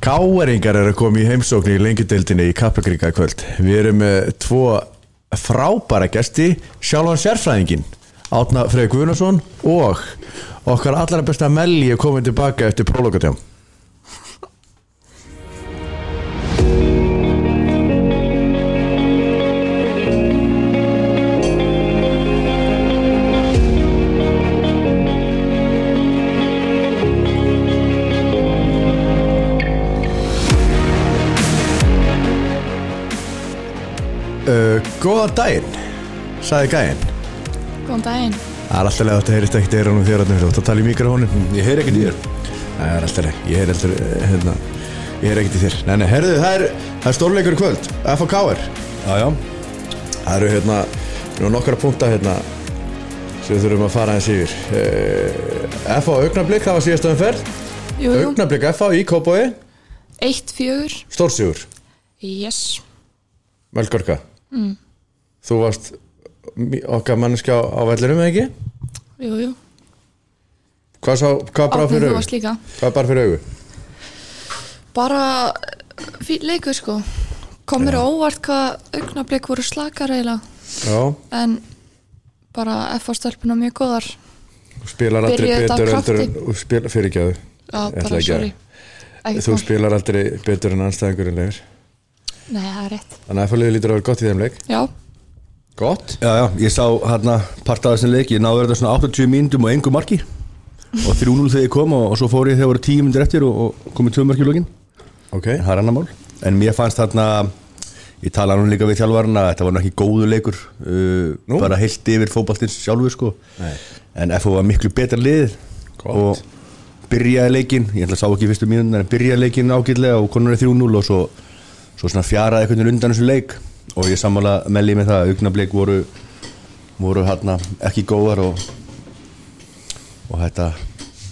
Káeringar eru að koma í heimsókn í lengjudeildinni í Kaplakringa kvöld. Við erum með tvo frábæra gesti, sjálfan sérfræðingin, Átna Freyr Guðnarsson og okkar allra besta Melli er komin tilbaka eftir prólogatjám. Góðan daginn, sagði gæinn. Góðan daginn. Það er alltaf leið að þetta heyrist ekkert í eyrunum þér að þú tala í mikrofónin. Ég heyr ekkert í þér Það er alltaf leið, ég heyr alltaf, hérna, ég heyr ekkert í þér. Nei, nei, herðu, það er, það er stórleikur í kvöld, FHK-er. Já, já Það eru hérna, nú nokkara punkta hérna sem við þurfum að fara eins yfir. Uh, FH Augnablík, það var síðast umferð. Jú, jú. Augnablík FH í Kópói, Eitt fjögur. stórsigur, Yes. Melgorka. Mm. Þú varst okkar manneskja á, vellinum, eða ekki? Jú, jú. Hvað, sá, hvað bara fyrir líka. Hvað bara fyrir augu? Bara fín leikur sko. Kom mér á óvart hvað augnablik voru slakar eiginlega. Já, En bara F-stelpuna mjög góðar. spilar aldrei betur krafti. en fyrir að Já, bara sorry. Þú mál. spilar aldrei betur en anstæðingurinn leifir Nei, það er rétt. þannig að FH lítur að vera gott í þeim leik Já, Gott? Já, já, ég sá hérna part af þessum leik Ég náði þetta svona 80 mínútum og engu marki Og 3-0 þegar ég kom og, og svo fór ég þegar voru 10 myndir eftir og, og komið 2 marki í lokin Ok, En það er annar mál En mér fannst þarna Ég talaði nú líka við þjálfarna að Þetta var nú ekki góðu leikur uh? Bara heilt yfir fótballtins sjálfur sko Nei. En FO var miklu betra lið Gott. Og byrjaði leikin Ég ætla að sá ekki fyrstu mínútin En byrjaði leikin ágætlega og konur er 3-0 Og svo, svo svona fjaraði einhvern veginn undan þessu leik Og ég sammála melli með það Augnablik voru voru hérna ekki góðar og, og þetta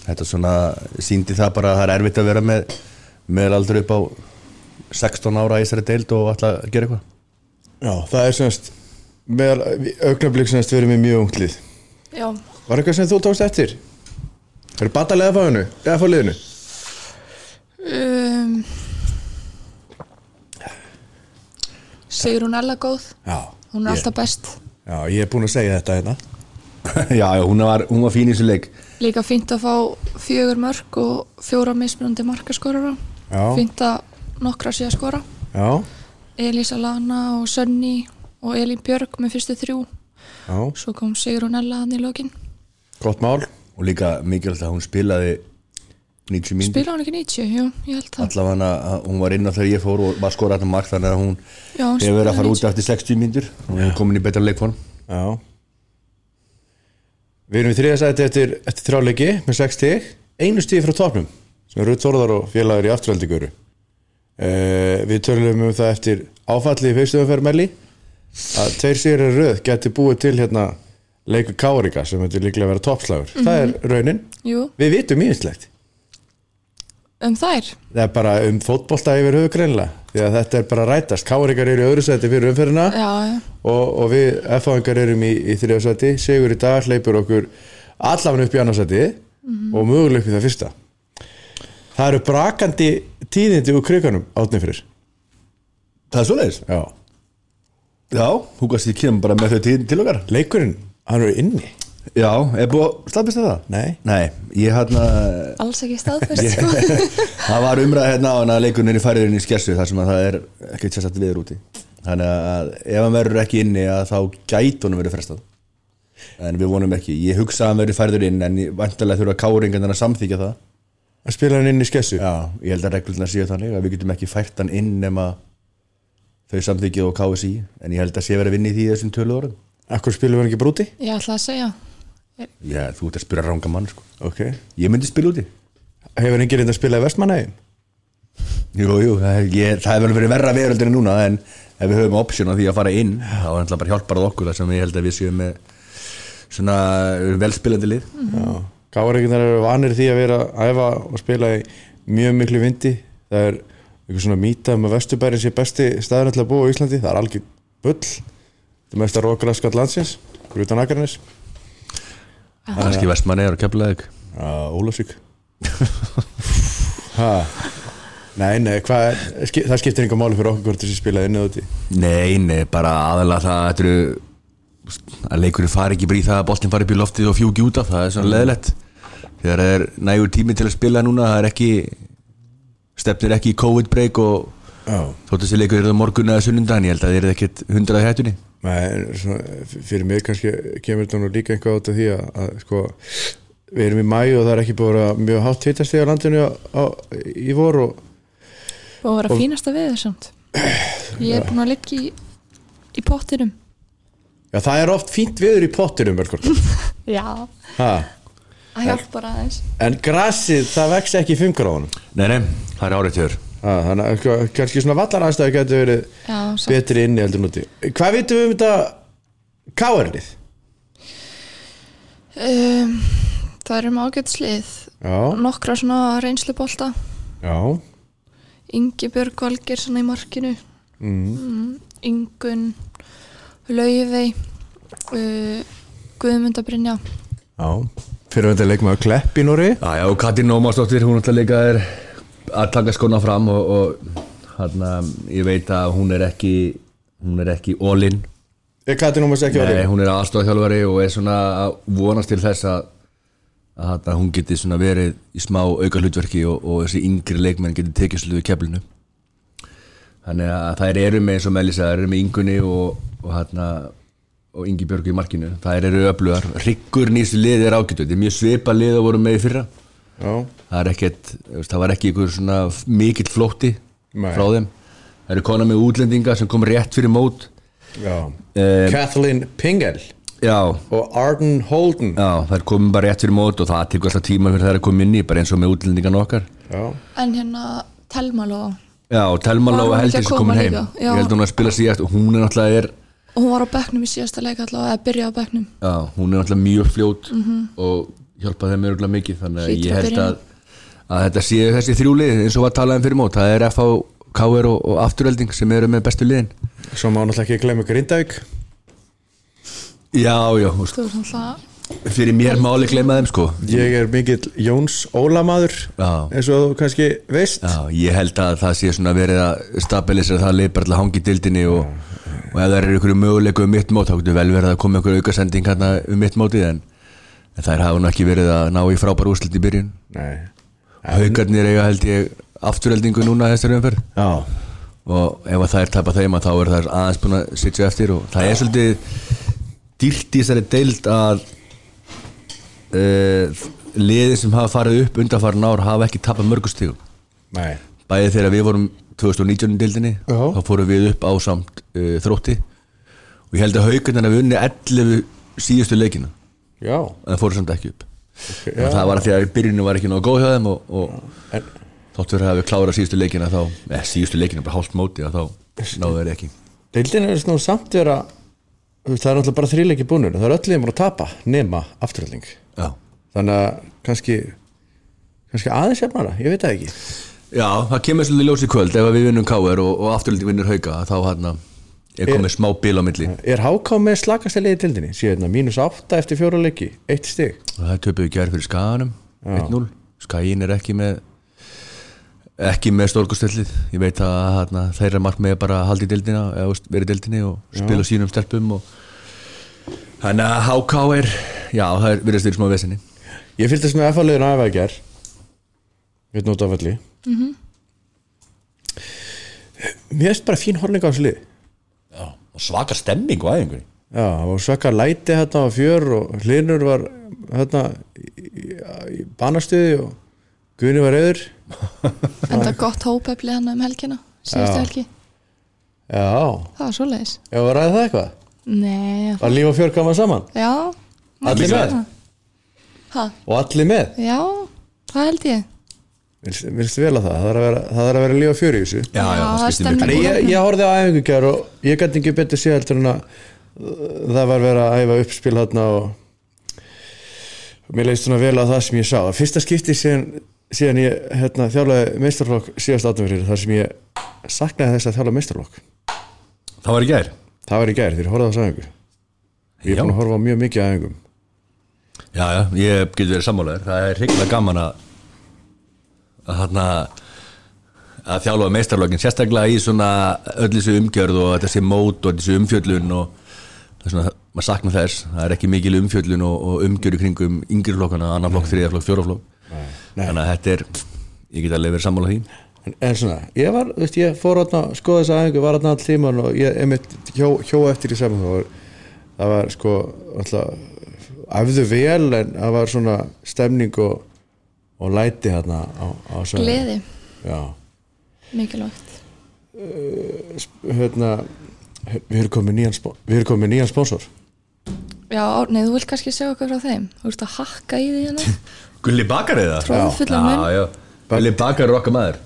þetta svona síndi það bara að það er erfitt að vera með meðaldur upp á 16 ára í þessari deild og að gera eitthvað já, það er semst meðal augnablík semst verið með mjög unglið já. Var eitthvað sem þú tókst eftir? Er batalega fáinu? Eða fá liðinu? Um, Sigrún Ella góð. Já Hún er ég, alltaf best. Já, ég er búinn að segja þetta hérna já, já, hún var, hún var fín í þessu leik Líka fínt að fá fjögur mörg og fjóra mismunandi markaskorara. Já. Fínt að nokkra sé að skora. Já, Elisa Lana og Sönni og Elín Björg með fyrstu þrjú. já, Svo kom Sigrún Ella hann í lokin. gott mál og líka mikilvægt að hún spilaði 90 mínútur. Spila hún ekki 90? Jú, ég held það. allavega að hún var inn á þegar ég fór og var skorað þetta mark þannig að hún Já, hún hefur verið að fara spilaði út eftir 60 mínútur og hún er komin í betra leikform. Já. Við erum í þriðasæti eftir, eftir þrjáleiki með 6 stig. Einu stig frá topnum sem er Rutt Þórðar og félagur í afturhaldingur uh, Við tölum um það eftir áfalli í fyrstu umferð Melli að tveir sigur er röð geti búið til hérna leiku Kárika sem þetta líklega að vera toppslagur. Það er raunin, Jú, við vitum íðislegt um þær. Það er bara um fótbolta yfir höfu greinlega því að þetta er bara rætast Kárikar eru í öðru sæti fyrir umferðina Já, já. og, og við F-fáingar erum í, í þriðasæti Sigur í dag hleypur okkur allafan upp í annarsæti og möguleg upp í það fyrsta Það eru brakandi tíðindi úr kriganum átni fyrir Það er svoleiðis? Já. Já, hún ég kemur bara með þau til, til okkar Leikurinn, hann eru inni Já, er búið að staðbista það? Nei. Nei, ég hérna Alls ekki staðfest, sko. Það var umræð hérna á hann að leikurinn er í færiðurinn í skessu þar sem að það er ekkert sérsagt viður úti Þannig að ef hann verður ekki inni að þá gæti honum verið frestað En við vonum ekki, ég hugsa að hann verður færiður inn en ég vantarlega þurfa káringan að samþykja það að spila hann inn í skessu Já, ég held að reglurnar séu þannig að við getum ekki fært hann inn nema þau samþykja og KSI en ég held að sé verið að vinna í því þessum tölu orðum Akkur spilum við ekki brúti? Ég ætla að segja. Já, þú ert að spyrja ranga mann sko. Ok. Ég myndi spila úti. Hefur enginn reynda að spila í vestmannaðum? Jú, jú, er- ég, það hefur verið verra veröldin en núna en ef við höfum option á því að fara inn þá er það bara hjálpar að okkur þar sem ég held að við séum með svona velspilandi lið. Já, Káringarnar eru vanir því að vera að æfa og spila í mjög miklu vindi. Það er eitthvað svona mýta um að Vesturbærin sé besti staður til að búa á Íslandi. Það er algjör bull. Það er mest að rókala skatt landsins fyrir utan Akarnes kannski vestmanni er að kepla þig Já, Ólafsvík. Ha, Nei, nei, hvað er, það skiptir einhver máli fyrir okkur hvort þessi spilaði inn eða úti. Nei, nei, bara aðalega það þetta eru að leikurinn fari ekki í það að boltin fari upp í loftið og fjúki út af það er svona leðilegt þegar það er nægur tími til að spila núna það er ekki stefnir ekki í COVID break og þótt þessi leikur er það morgun eða sunnundan ég held að það er ekkert hundrað hættunni Nei, en svona, fyrir mig kannski kemur þetta nú líka eitthvað át af því að, að sko, við erum í mæ og það er ekki búið að vera mjög hátt hittasti á landinu á, á, í vor og og að vera Og- fínasta við samt. Ég er búin að liggja í, í pottinum. Já, það er oft fínt viður í pottinum já, ha. það hjálpar aðeins. En grasið, það vex ekki í fimmgráðunum Nei, nei, það er árið tjóður þannig að kannski svona vallarastæði getur verið já, betri inni heldur núti hvað vitum við um þetta káarlið? um, það eru ágætt slið Já, nokkra svona reynslubolta. Já. Ingi Björg Valgir svona í markinu. Mm. mm, Ingun Laufey uh, Guðmunda Brynja. Já, fyrir að þetta leikmaður Klepp í Nóri Já, já, og Katrín Ómarsdóttir, hún ætla líka er að taka skona fram og, og hérna, ég veit að hún er ekki hún er ekki all-in hún er aðstofþjálfari og er svona að vonast til þess að, að hérna, hún geti svona verið í smá auka hlutverki og, og þessi yngri leikmenn geti tekið sluðu keflinu. Þannig að þær eru með eins og Melissa, þær eru með yngunni og, og hérna og Ingi Björgu í markinu, þær eru öflugar. Rikkur nýstu lið er ágætu þetta er mjög svipa lið að voru með í fyrra það er ekkert, það var ekki einhver svona mikill flótti Nei. frá þeim. Það eru konar með útlendinga sem kom rétt fyrir mót. Já. Eh, Kathleen Pingel já, og Arden Holden. Já, þær komum bara rétt fyrir mót og það tekur alltaf tíma fyrir þær að koma inn í bara eins og með útlendingan okkar. Já, en hérna Telmaló Já, og Telma Var hún Lóa ekki heldur að sem koma komin heim. Ég held hún að spila síðast og hún er náttúrulega er, og hún var á bekknum í síðasta leik allavega eða byrja á bekknum. Já, hún er náttúrulega mjög fljót og hjálpa þeim örgulega mikið þannig að ég að held að, að þetta séu þessi þrjúlið eins og var talað um fyrir mót. Það er FH, KR og, og Afturölding sem eru með bestu liðin. Svo má náttúrulega ekki glemma Grindavík. Já, já, fyrir mér máli gleyma þeim sko. Ég er mikill Jóns Ólamaður Já. eins og þú kannski veist. Já, ég held að það sé svona verið að stabilisera það leið bara til að hangi dildinni og, og ef það eru ykkur möguleiku um mitt mót þá getur vel verið að koma ykkur auka sending hérna um mitt mótið en, en þær hafa nú ekki verið að ná í frábæra úrslit í byrjun. Nei. Haukarnir eiga held ég afturheldingu núna þessari umferð. Já, og ef að það er tapa þeim að þá er það aðeins búin að sitja eftir og það er svolítið dýrt í þessari deild að uh, liðin sem hafa farið upp undanfarin ár hafa ekki tapað mörgustígum nei. Bæði þegar við vorum 2019 í deildinni Já. þá fórum við upp á samt uh, þrótti. Og ég held að haugarnir hafi unni 11 síðustu leikina Já, en fóru samt ekki upp. Okay, og það var að því að byrjunu var ekki nógu góð hjá þeim og, og En, fyrir að hafi klárað síðustu leikina þá, eða síðustu leikina bara hálft móti og þá náðu þeir ekki. Deildin er svona samt vera það er náttúrulega bara þrýleiki búnur það er öll liðum að tapa nema afturhalding Já, þannig að kannski kannski aðeins jafnara, ég veit það ekki. Já það kemur svolítið ljós í kvöld ef að við vinnum KR og, og afturlítið vinnur hauga þá hann er komið smá bil á milli? Er HK með slakast að liði tildinni? Síðan mínus 8 eftir fjóra leiki, eitt stig. Og það töpuðu gerð fyrir skaganum 1-0, skagin er ekki með ekki með stórkustillið ég veit að hana, þeirra markmið er bara að halda í dildina eða vera í dildinni og spila sínum stelpum og þannig að HK er já, það er virðast fyrir smá vesinni Ég fylgdist með F-liðinu af að ger við nót afalli mm -hmm. Mér finnst bara fín horning á þessu lið já, og svaka stemming á æfingunni. Já, var svaka læti hérna á fjör og hlinur var hérna í, banastuði og Guðni var reyður en það gott hópefli hann um helgina síðustu Já. helgi, Já, það var svoleiðis. Ég var að ræða það eitthvað? Nei, Var líf og fjör kama saman? Já Allir með? ha, og allir með? Já, það held ég Mér finnst vel að það, það er að vera, það er að vera líf og fjör í þessu já, já, Já, ég, ég horfði á æfingu gjör og ég gæti ekki betur séð heldur en að uh, það var verið að æfa uppspil þarna og mér leist svona vel á það sem ég sá. Fyrsta skipti síðan, síðan ég hérna, þjálfaði meistarflokk síðast átumfyrir þar sem ég saknaði þess að þjálfa meistarflokk. það var í gær Það var í gær þegar ég horfði á þessu æfingu. Ég er búin að horfa á mjög mikið á æfingum. Já, já, ég getur verið sammálaður Það er að að þarna að þjálfa meistarlögin sérstaklega í svona öll þessu umgjörð og þessi mót og þessi umfjöllun og það er svona, maður saknar þess. Það er ekki mikil umfjöllun og, og umgjörð kringum yngri flokkana, annar flokk, þriða flokk, fjóra flokk. Þannig að þetta er ég get alveg verið sammála því. En, en svona, ég var, þú veist, ég fór að skoða þessa aðeingu, var átna all tíman og ég einmitt hjó, hjó eftir í saman það var sko alltaf, æfðu vel en það var svona stemning og, og læti hérna á, á svæðinu. Gleði, Já, mikilvægt. Hérna við erum komið nýjan, spó- við erum komið nýjan sponsor. Já, nei, þú vilt kannski segja okkur frá þeim. Þú ert að hakka í því hérna. Gulli Bakar eða? Já, já, Gulli Bakar er okkar maður.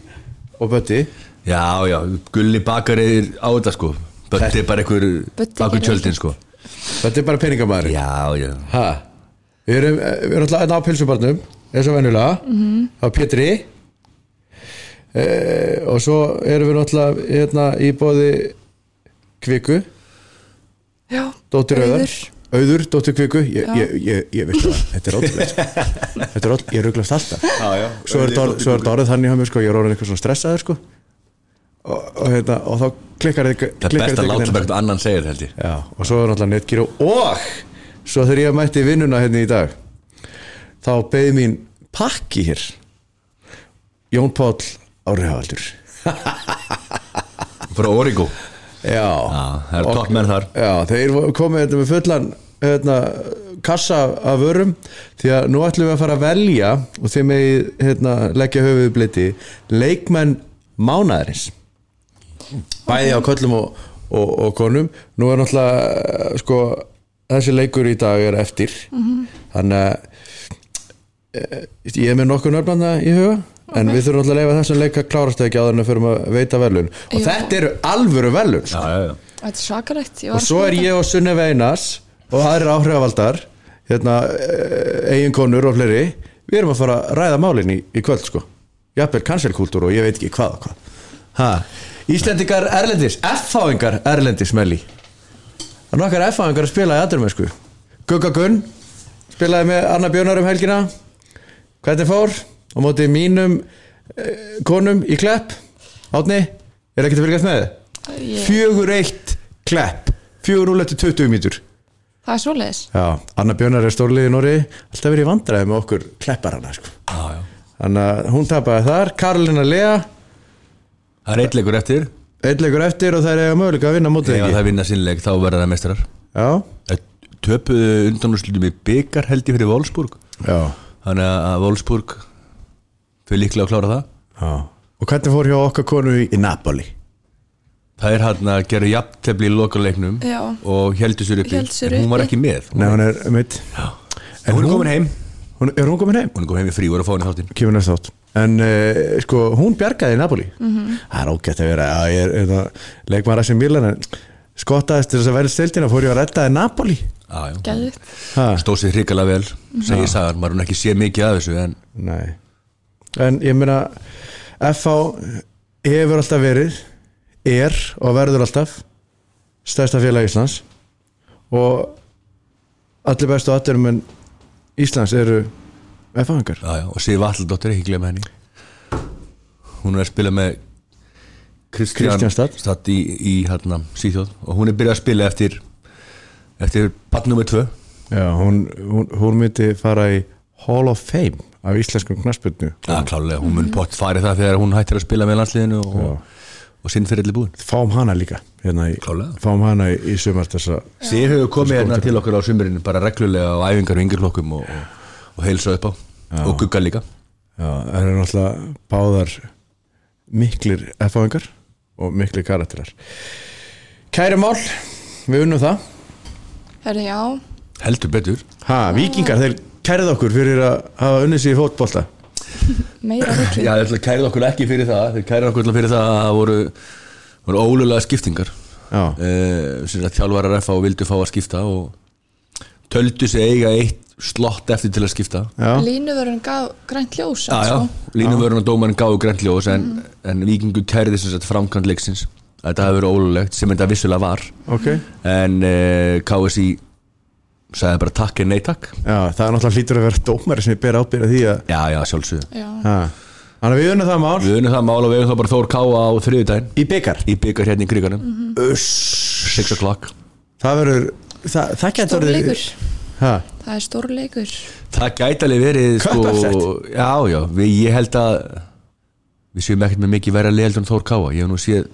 Og Bötti Já, já, Gulli Bakar er á þetta sko. Bötti er bara einhver bakur tjöldin sko. Þetta er bara peningamæður Já, já. Ha, við erum, við erum alltaf á pilsubarnum eins og venjulega. Mhm. á Pétri. E, og svo erum við náttúrulega hérna í bóði Kviku. Já, Dóttir Auður. Auður, Dóttir Kviku. Ég, ég, ég, ég veist það, þetta er ótrúlega sko. Þetta er ótrúlega, ég ruglast alltaf. Já, já. Svo er þetta er þetta orðið þannig hjá mér sko, Ég er orðin eitthvað svona stressaður sko. Og, og, hérna, og þá klikkar þetta Það er best að láta þetta eitthvað annan segir held ég. Já, og svo er náttúrulega netgíru og svo þegar ég mætti vinnuna hérna í dag þá beði mín pakki hér. Jón Páll Áriðavaldur Frá Origo. Já, Já, það Og- topp menn þar. Já, þeir voru- komu þetta með fullan hérna, kassa af vörum. Því að nú ætlum við að fara að velja og þeim með hérna, leggja höfuð bliti leikmenn mánaðarins. Bæði á köllum og, og, og konum. Nú er náttúrulega sko, þessi leikur í dag er eftir. Þannig að ég er með nokkuð nöfnanda í huga en við þurfum alltaf að leifa þessum leik að klárast ekki á þannig að fyrir að veita velun og Já. þetta eru alvöru velun Já, já, já. Þetta er svakalegt og svo er ég og Sunne Veinas og aðrir áhrifavaldar hérna, eiginkonur og fleiri. Við erum að fara að ræða málin í, í kvöld sko. Jafnvel cancelkultúr og ég veit ekki hvað og hvað. Ha. Íslendingar Erlendis F-fáingar Erlendis melli. Það er nokkar F-fáingar að spila í aðdurum Gugga Gunn spilaði með Anna Björnar um helgina hvernig fór? Á móti mínum eh, konum í klepp. Átni, er ekkert að fylgjast með? Ég- fjögur eitt klepp. Fjögur úr eftir 20 mítur Það er svoleiðis. Já, Anna Björnar er stórliði í Nóri alltaf verið í vandræði með okkur kleppar hana sko. Já, já. Þannig að hún tapaði þar. Karolina Lea, Það er eitt leikur eftir. Einn leikur eftir og það er eiga möguleika að vinna mótið Ef ekki? það vinna sínleik þá verða það mestrar já, Töpuðu undanúrslutum í byggar held ég fyrir Wolfsburg. Já, Þannig að Wolfsburg fyrir líklega að klára það. Já. Og hvernig fór hjá okkar konu í, í Napoli? Það er hann að gera jafntefli í lokalegnum Já. og heldur sér uppi. Héldu sér en hún var uppi. ekki með. Nei, hún er mitt En Hún er komin heim. Hún, Er hún komin heim? Hún er komin heim í frí og er að fá henni þáttinn. Kemur næst átt En uh, sko, hún bjargaði í Napoli. Mhm. Það er ógætt að vera að ég er, er það, leikmaður að sem Milan en skottaðist til þess að verða stildina fór ég að reddaði Napoli Stóð sér hrikalega vel, segir sagan Maður hún ekki sé mikið af þessu en Nei. En ég meina FH hefur alltaf verið er og verður alltaf stærsta félag Íslands. Og allir bestu atturum en Íslands eru já, og Sif Alldóttir, ekki glemma henni. Hún er að spila með Kristján. Stad. Í, í hérna, Sýþjóð og hún er byrjað að spila eftir eftir bann nummer 2 Já, hún, hún, hún myndi fara í Hall of Fame af íslenskum knasputnu Já, klálega, hún mun pott farið það þegar hún hættir að spila með landsliðinu og, og sinn fyrir allir búin. Fáum hana líka hérna í. Fáum hana í, í sumar þessa Sif hefur komið hérna til okkur á sumurinn bara reglulega á æfingar og yngirflokkum og, og, og heilsa upp á. Og gugga líka. Já, það eru náttúrulega báðar miklir F-fáingar og miklir karakterar. Kæri mál, við unnum það Herri, já. Heldur betur. Ha, vikingar, þeir kærið okkur fyrir að hafa unnið sér í fótbolta. Meira rugli Já, þeir kærið okkur ekki fyrir það. Þeir kærið okkur fyrir það að það voru, voru ólulega skiptingar. Já, uh, að þjálfarar FA og vildu fá að skipta og töldu sig eiga eitt slott eftir til að skipta. Línuvörun gaf grænt ljós sko. línuvörun og dómarinn gáðu grænt ljós en, en vikingu kærið þess að framkvæmt leiksins þetta hefur verið ólulegt sem þetta vissulega var. Ok. En uh, KSI sagði bara takk en nei takk. Já, það er náttúrulega hlýtur að vera dómari sem ber ábyrða því að Já, já, sjálfsögðu. Þannig að við unnum það mál. Við unnum það mál og við hefum þá bara Þór Káa á þriðudaginn í byggar Í byggar hérna í kriganum Uss. 6 o'clock. Það verður Það, það getur Stórleikur Ha, Það er stórleikur Það gæti alveg verið sko. Já, já, við, ég held að Við séum ekkert með mikið verið að leiða en Þór Káa Ég hef nú séð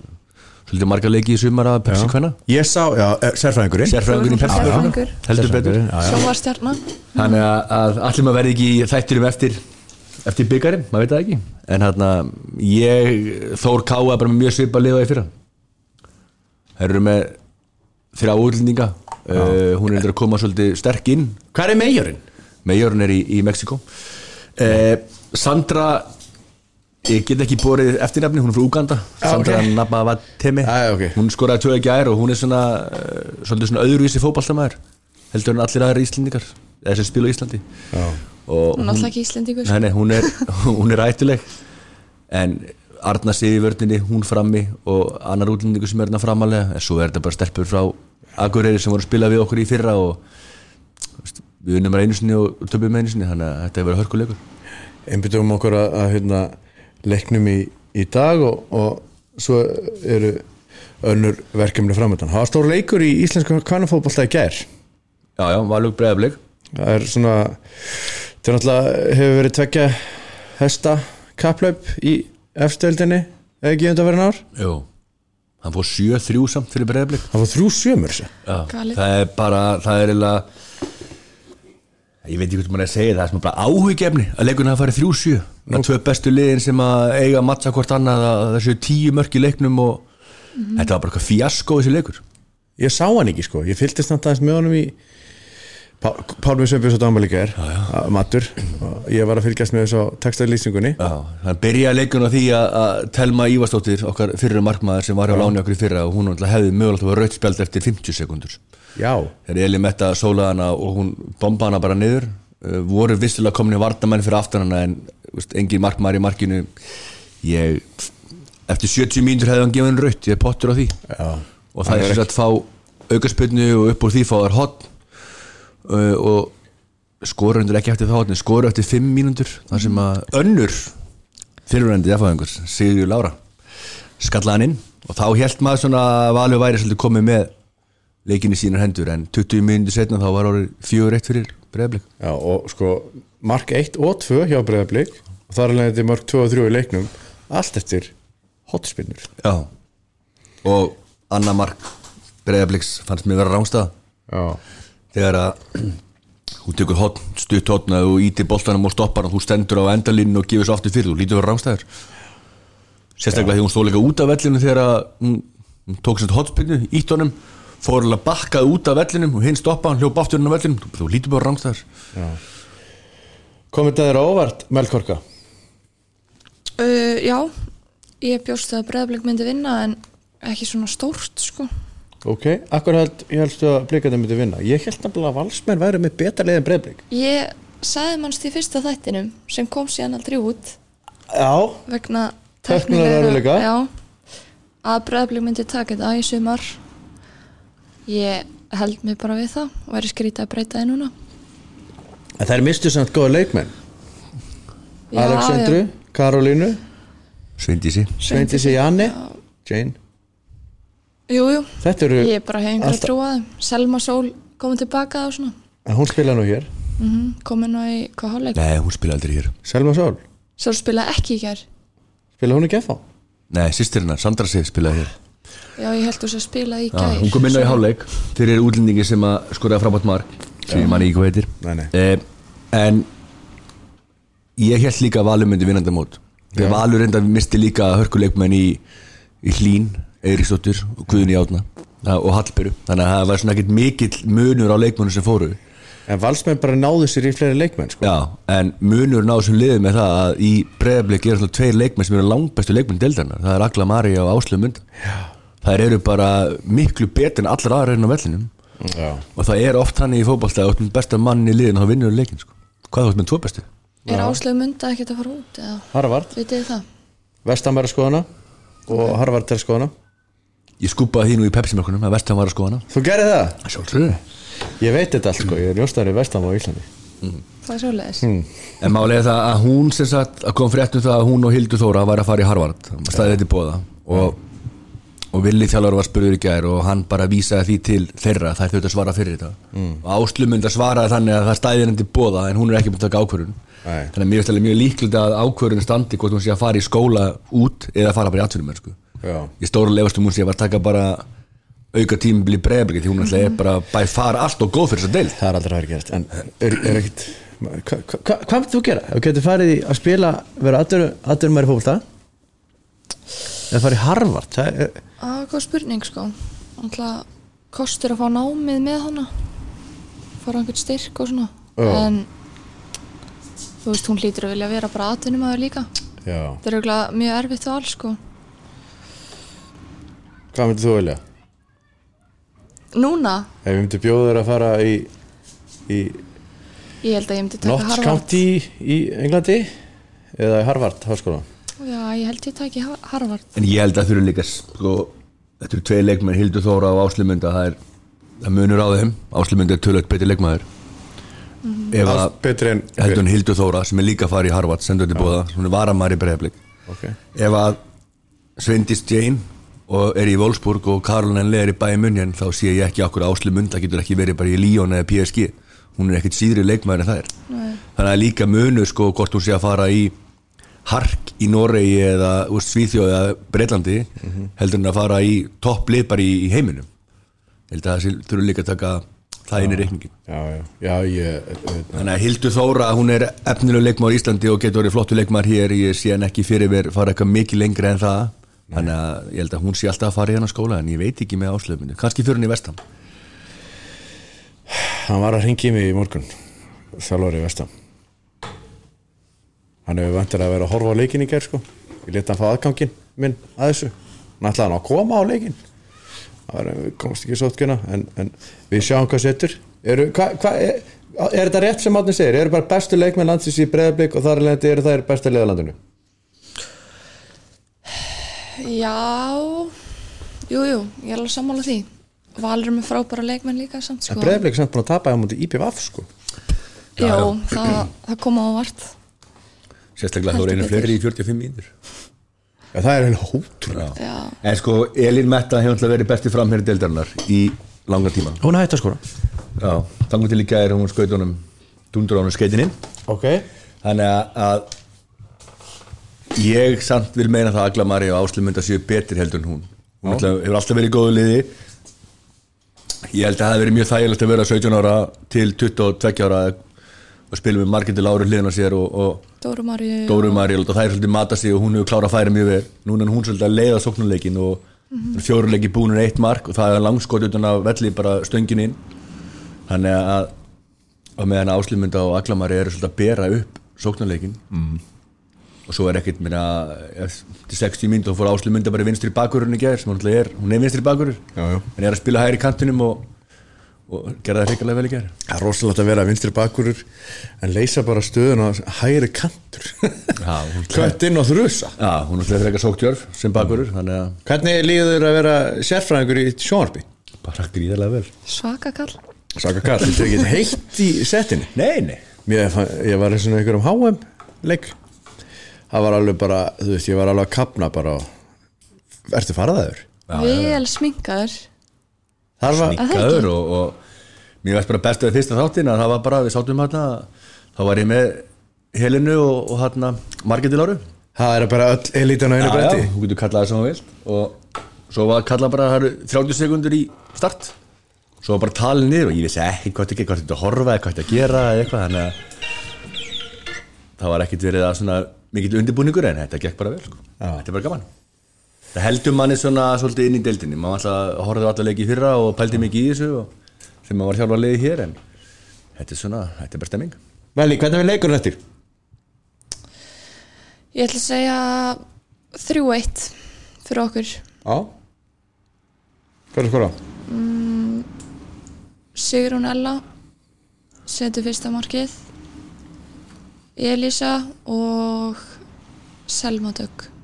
svolítið marga leiki í sumar að Pepsi hvenna Ég sá, já, er, sérfræðingurinn. Sérfræðingurinn í Pepsi Sérfræðingur. Heldur betur. Sérfræðingurinn, já. Sjónvarstjarna Þannig að, að allir maður verði ekki í þætturum eftir eftir byggarinn, maður veit það ekki. En hérna, ég Þór er bara með mjög svipa liða í fyrra. Þeir eru með þrjá útlendinga. Uh, hún er að koma svolítið sterk inn. Hvað er meijurinn? Meijörn er í, í Mexiko uh, Sandra ég get ekki borið eftirnafni hún er frá Uganda, Já, Sandra ok. Nabavatemi Já, já, ok. hún skoraði tvö ekki ær og hún er svona uh, svolítið svona öðruvísi fótballtamaður heldur en allir aðra Íslendingar eða sem spila á Íslandi. Hún er alltaf ekki íslendingur. Nei, nei, hún er, hún er rættuleg en Arna sig í vörninni hún frammi og annar útlendingu sem er hérna framalega en svo er þetta bara stelpur frá Akureyri sem voru að spila við okkur í fyrra og veist, við unnum bara einu sinni og töpum einu sinni þannig að þetta hefur verið hörkuleikur. Einbyttum okkur að, að hérna, leiknum í, í dag og, og svo eru önnur verkefni framöndan. Það var stór leikur í Íslensku kannafóðbólta í gær. Já, já, valug bregðarleik. Það er svona, þetta er náttúrulega, hefur verið tvekja hesta kaplaup í eftirstöldinni, eða ekki um þetta verið nár? Jú, hann fór 7-3 samt fyrir bregðarleik. Hann fór 3-7 mörg sér. Já, það er bara, það er eða, ég veit ekki hvort maður er að segja það, það er svona bara áhugjefni að leikurna að fara 3-7. Nú, tvei bestu liðin sem að eiga að mattsa hvort annað að það séu tíu mörki leiknum og mm -hmm. þetta var bara eitthvað fjasko þessi leikur. Ég sá hann ekki sko, ég fylgist náttúrulega með honum í Pálmur Sömbjörns og Damalíka er matur, ég var að fylgjast með þessu textaði lýsingunni hann byrjaði leikun á því að Telma Ívarstóttir okkar fyrir markmaður sem var á láni okkur í fyrra og hún hefði mögulegt að vera rautspjald eftir 50 sekundur þegar Eli metta sólaðana og hún bombaði hana bara niður eh, voru vissilega komin í vartamenn fyrir aftan hana en engin markmaður í markinu. Ég eftir 70 mínútur hefði hann gefið hann raut ég er pottur á því. Já. Og það er sem sagt fá aukarspilnu og upp úr því fá þær hotn uh, og skora undir ekki eftir það skora eftir 5 mínútur þar sem að önnur fyrirvændi eftir Sigur Lára skallaði hann inn. Og þá held maður svona að Valur væri svolítið komið með leikin í sínar hendur en 20 mínútur setna þá var orðið 4-1 fyrir breyðblik Já, og sko, mark 1 og 2 hjá Breiðablík og þar er leiðandi mark 2 og 3 í leiknum. Allt eftir hotspinnur. Já. Og annar mark breyðbliks fannst mér vera rángstað Já, þegar að þú tekur hotn, stutt hotn og þú ítir boltanum og stoppar og þú stendur á endalínu og gefur svo aftur fyrir, þú lítur vera rángstæður sérstaklega því hún stóð líka út af vellinu þegar að hún, hún tók sér hotspinnu, ítt honum fór alveg bakkað út af vellinum og hinn stoppa, hann hljóp aftur á vellinum. Þú, lítur bara rángstæður komið það þér á óvart, Melkorka? Uh, Já, ég bjóst að Breiðablik myndi vinna en ekki svona stórt sko. Ok, akkur held, ég helstu að blíkandi myndi vinna? Ég held nefnilega að valsmenn væri með betra leið en Breiðablík Ég sagði mannst í fyrsta þættinum sem kom síðan aldrei út. Já, vegna erfiðleika? Já, að Breiðablik myndi taka þetta í sumar. Ég held mig bara við það og væri skrítið að breyta það núna en þær mistu samt góða leikmenn. Já, Alexandru, Karolínu. Sveindísi. Sveindísi Janni, Jane. Jú, jú, Þetta eru, ég bara hef einhverja alltaf- trú að þeim. Selma Sól komið tilbaka og svona. En hún spila nú hér. Mm komin á í hvað hálfleik? Nei, hún spila aldrei hér. Selma Sól, Svo spilaði ekki gær. Spila hún ekki eftir Nei, sýstirina, Sandra Sif spilaði hér. Já, ég held þú svo að spila í Já, gær. hún kom inn á í hálfleik. Fyrir útlendingi sem að skoraði frábært mark sem ég manni ekki hvað heitir. Nei, nei. Eh, en ég held líka að Valur myndi vinnandi mót. Þegar Valur reynda misti líka hörkuleikmenn í, í Hlín, Eiríksdóttur og Guðni Átna og Hallberu þannig að það var svona ekkert mikill munur á leikmennum sem fóru. En valsmenn bara náðu sér í fleiri leikmenn sko. Já, en munur náðu sem liðið með það að í breiðablik er svona tveir leikmenn sem eru langbæstu leikmenn deildarnar, það er Agla Mari og Áslu Mund þær eru bara miklu betur en allar aðra enn á vellinum Já. og það er oft hann í fótballstæð og besta mann í liðin og þá vinnur leikin sko. hvað ert með tvo bestu? Er áslög mynda ekkert að fara út eða? Harvard, vitið þið það? Vestam er að skoðana og Harvard er skoðana. Ég skúpaði því nú í Pepsi-mörkunum að vestan var að skoða hana. Þú gerir það? Sjálfsögðu. Ég veit þetta allt sko, ég er njóstaður í Vestam á Íslandi. Það er svoleiðis. En málega það að hún sem sagt að kom fréttum það að hún og Hildur Þóra var að fara í Harvard. Staðið þetta í bóða og, og Willi þjálfur var spurður í gær og hann bara vísaði því til þeirra þær þurftu að svara fyrir þetta mm. og Áslumund að svaraði þannig að það stæði henni til bóða en hún er ekki búin að taka ákvörun Nei. þannig að mér finnst alveg mjög líklegt að ákvörun standi hvort hún sé að fara í skóla út eða fara bara í atvinnum. Já. ég stóra lefast um hún sé að var að taka bara auka tímabili bregðarbliki því hún alltaf er bara bæ fara allt og góð fyrir þess að deil Það er aldrei að vera gerast En er, er ekkit hva, hva, hva, Hvað myndir þú gera? Þú getur farið í að spila vera aðdurum maður í fólkta eða farið í Harvard? Það er, Það er góð spurning sko. Alltaf kostur að fá námið með hana. Fara einhvern styrk og svona. Já. en þú veist hún hlýtur að vilja vera bara atvinnum að líka. Já. Það er auðvitað mjög erfitt og alls sko. Hvað myndir þú velja? Núna, Ef við myndir bjóða þér að fara í, í ég held að ég myndi taka Notts Harvard. County í Englandi eða í Harvard háskóla Já, ég held ég taki Ha- Harvard. En ég held að þurfi líka sko, Þetta eru tvei leikmenn, Hildur Þóra og Áslumunda það, er, það munur á þeim. Áslumunda er tölvöld betri leikmaður. Ef að betri en heldur en Hildur Þóra sem er líka fara í Harvard sendur þetta bóða, hún er varamæri breyðablik okay. Ef að Svendis Jane og er í Wolfsburg og Karolin Enle er í bæði munjan þá sé ég ekki okkur Áslumunda getur ekki verið bara í Lyon eða PSG hún er ekkit síðri leikmaður en það er. Nei. þannig að líka munur sko hvort hún sé að fara í Hark í Noregi eða Svíþjóð eða Breitlandi heldur en að fara í topplið bara í, í heiminum. Ég held að það þurfum líka að taka það inn í reikningin ég veit þannig að Hildur Þóra hún er efnileg leikmaður í Íslandi og getur verið flottu leikmaður hér. Ég sé hann ekki fyrir mér fara eitthvað mikið lengri en það. Þannig að ég held að hún sé alltaf að fara í hann skóla en ég veit ekki með áslöfminu, kannski fyrir hann í vestam Hann var að ringi mig í morgun. Þjálfari Vestam Hann hefur vantir að vera að horfa á leikin í gær sko. Ég leta hann fá aðgangin minn að þessu. Hann ætlaði hann að koma á leikin Það komast ekki sótkjöna en, en við sjáum hvað setur. Eru, hva, hva, er, er þetta rétt sem Átni segir? Eru bara bestu leikmenn landsins í breðablík og þar eru þær bestu leiðalandinu? Já, jú, jú, ég er alveg sammála því. Valur er með frábæra leikmenn líka samt sko. Er samt búin að tapa á múti IPVF sko. Já, Já, já. það, það kom á vart sérstaklega þá reynir betur. fleiri í 45 mínútur. Já, það er heila hótrúlega Já, en sko Elín Metta hefur alltaf verið besti framherri deildarinnar í langan tíma. Hún hætti að skora. Já, þannig til í gæri hún skaut honum dundur honum skeitininn Ok. Þannig að, að ég samt vil meina það að Agla Mari og Áslu mynda séu betri heldur en hún. Hún alltaf, hefur alltaf verið í góðu liði. Ég held að það hefði verið mjög þægilegt að vera 17 ára til 22 ára og spila með margindi láru hliðin á sér og, og Dóru Mari og það er svolítið mata sig og hún hefur klárað að færa mjög vel núna er hún svolítið að leiða sóknuleikin og mm -hmm. fjóruleiki búinur eitt mark og það er langskot utan að velli bara stöngin inn þannig að og meðan áslumunda og aglamari eru svolítið að bera upp sóknuleikin mm. og svo er ekkert minna til 60 mínútur þá fór áslumunda bara vinstri bakurinn í gær sem hún er, hún er vinstri bakurur Já, já. en er að spila hægri kantinum og, og gera það hreikalega vel í gær. Það er rosalegt að vera vinstri bakurur en leysa bara stöðun á hægri kantur. Kvætt inn og þrusa. Já, hún er frekar sóktjörf sem bakurur þannig að Hvernig líður þér að vera sérfræðingur í sjónarbi? bara gríðarlega vel. Svaka kall. Saka Karl, þetta er ekki heitt í setinu? Nei, nei. Mér, Ég var í svona einhverjum HM leik. Það var alveg bara, þú veist, ég var alveg að kapna bara og Ertu faraðaður? Vel sminkaður Var, það ekki? Gaur og, og mér veist bara best að fyrsta þáttin að það var bara, við sátum hérna þá var ég með Helinu og, og hérna Margeti Láru það er bara öll elitan á einu bretti þú getur kallað það sem þú vilt og svo var kallað bara, það eru 30 sekundur í start svo var bara talið niður og ég vissi ekki hvað þetta hvað þetta að horfa eða hvað þetta að gera eða eitthvað þannig að það var ekkit verið að svona mikill undirbúningur en þetta gekk bara vel sko. Já. þetta er bara gaman það heldur manni svona svolítið inn í deildinni. Maður alltaf horfði alltaf leiki í fyrra og pældi mikið í þessu og sem maður var hjálpa að leiði hér en þetta er svona, þetta er bara stemming. Veli, hvernig við leikurinn eftir? Ég ætla að segja 3-1 fyrir okkur. Já. Hvað er skora? Sigrún Ella setur fyrsta markið. Elisa og Selma Dögg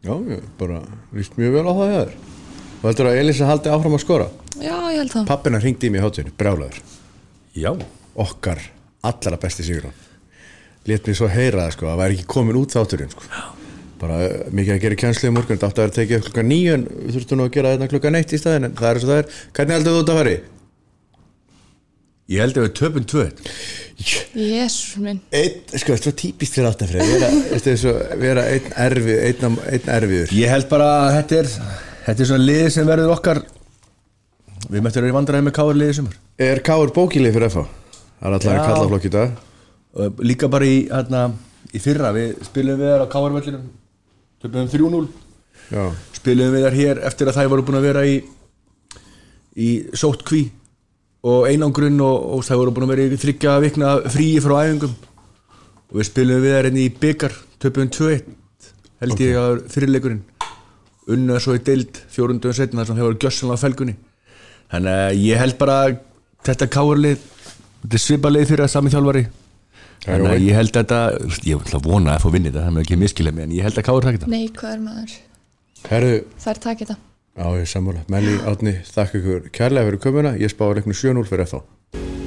Já, ég bara líst mjög vel á það hjá þér. Og heldur að Elisa haldi áfram að skora? Já, ég held það. Pappina hringdi í mig í hátinu, brjálaður. Já, okkar allra besti sigur Lét mér svo heyra það sko, að væri ekki komin út þátturinn sko. bara uh, mikið að gera kjænslu í morgun, þetta átti að vera tekið níu en við þurftum nú að gera þetta klukkan eitt í staðin en það er eins og það er, hvernig heldur þú þetta að fari? Ég held að við töpum tvö Jésús minn. Einn, sko, þetta er svo típist fyrir áttafrið vera, þetta er svo, vera einn erfi einn, einn erfiður. Ég held bara að þetta er Þetta er svona lið sem verður okkar. Við mættum að vera í vandræði með káar liðið sumar. Er Káur bókilið fyrir FH? Það er alltaf að kalla flokk í dag. Og Líka bara í, hérna, í fyrra. Við spilum við þar á káarvellinum Töpum 3-0 Já, Spilum við þar hér eftir að þær voru búin að vera í Í sótt kví Og einangrun og, og þær voru búin að vera í þryggja vikna fríi frá æfingum. Og við spilum við þar enn í byggar Töpum 2-1 Held ég að fyrirleikurinn. Unna svo í deild fjórundum setna þar sem þeir voru gjössanlega á felgunni. Þannig að ég held bara Þetta káarlið Þetta er svipalið fyrir að sami þjálfari. Það er Þannig að ég held að þetta Ég að vona að fá vinni þetta Það með ekki miskilja mig En ég held að káar takk þetta. Nei, hvað er maður? herðu, Það er takk þetta á ég sammála. Melli Átni, þakka ykkur kærlega fyrir kömuna Ég spáði leiknum 7-0 fyrir FH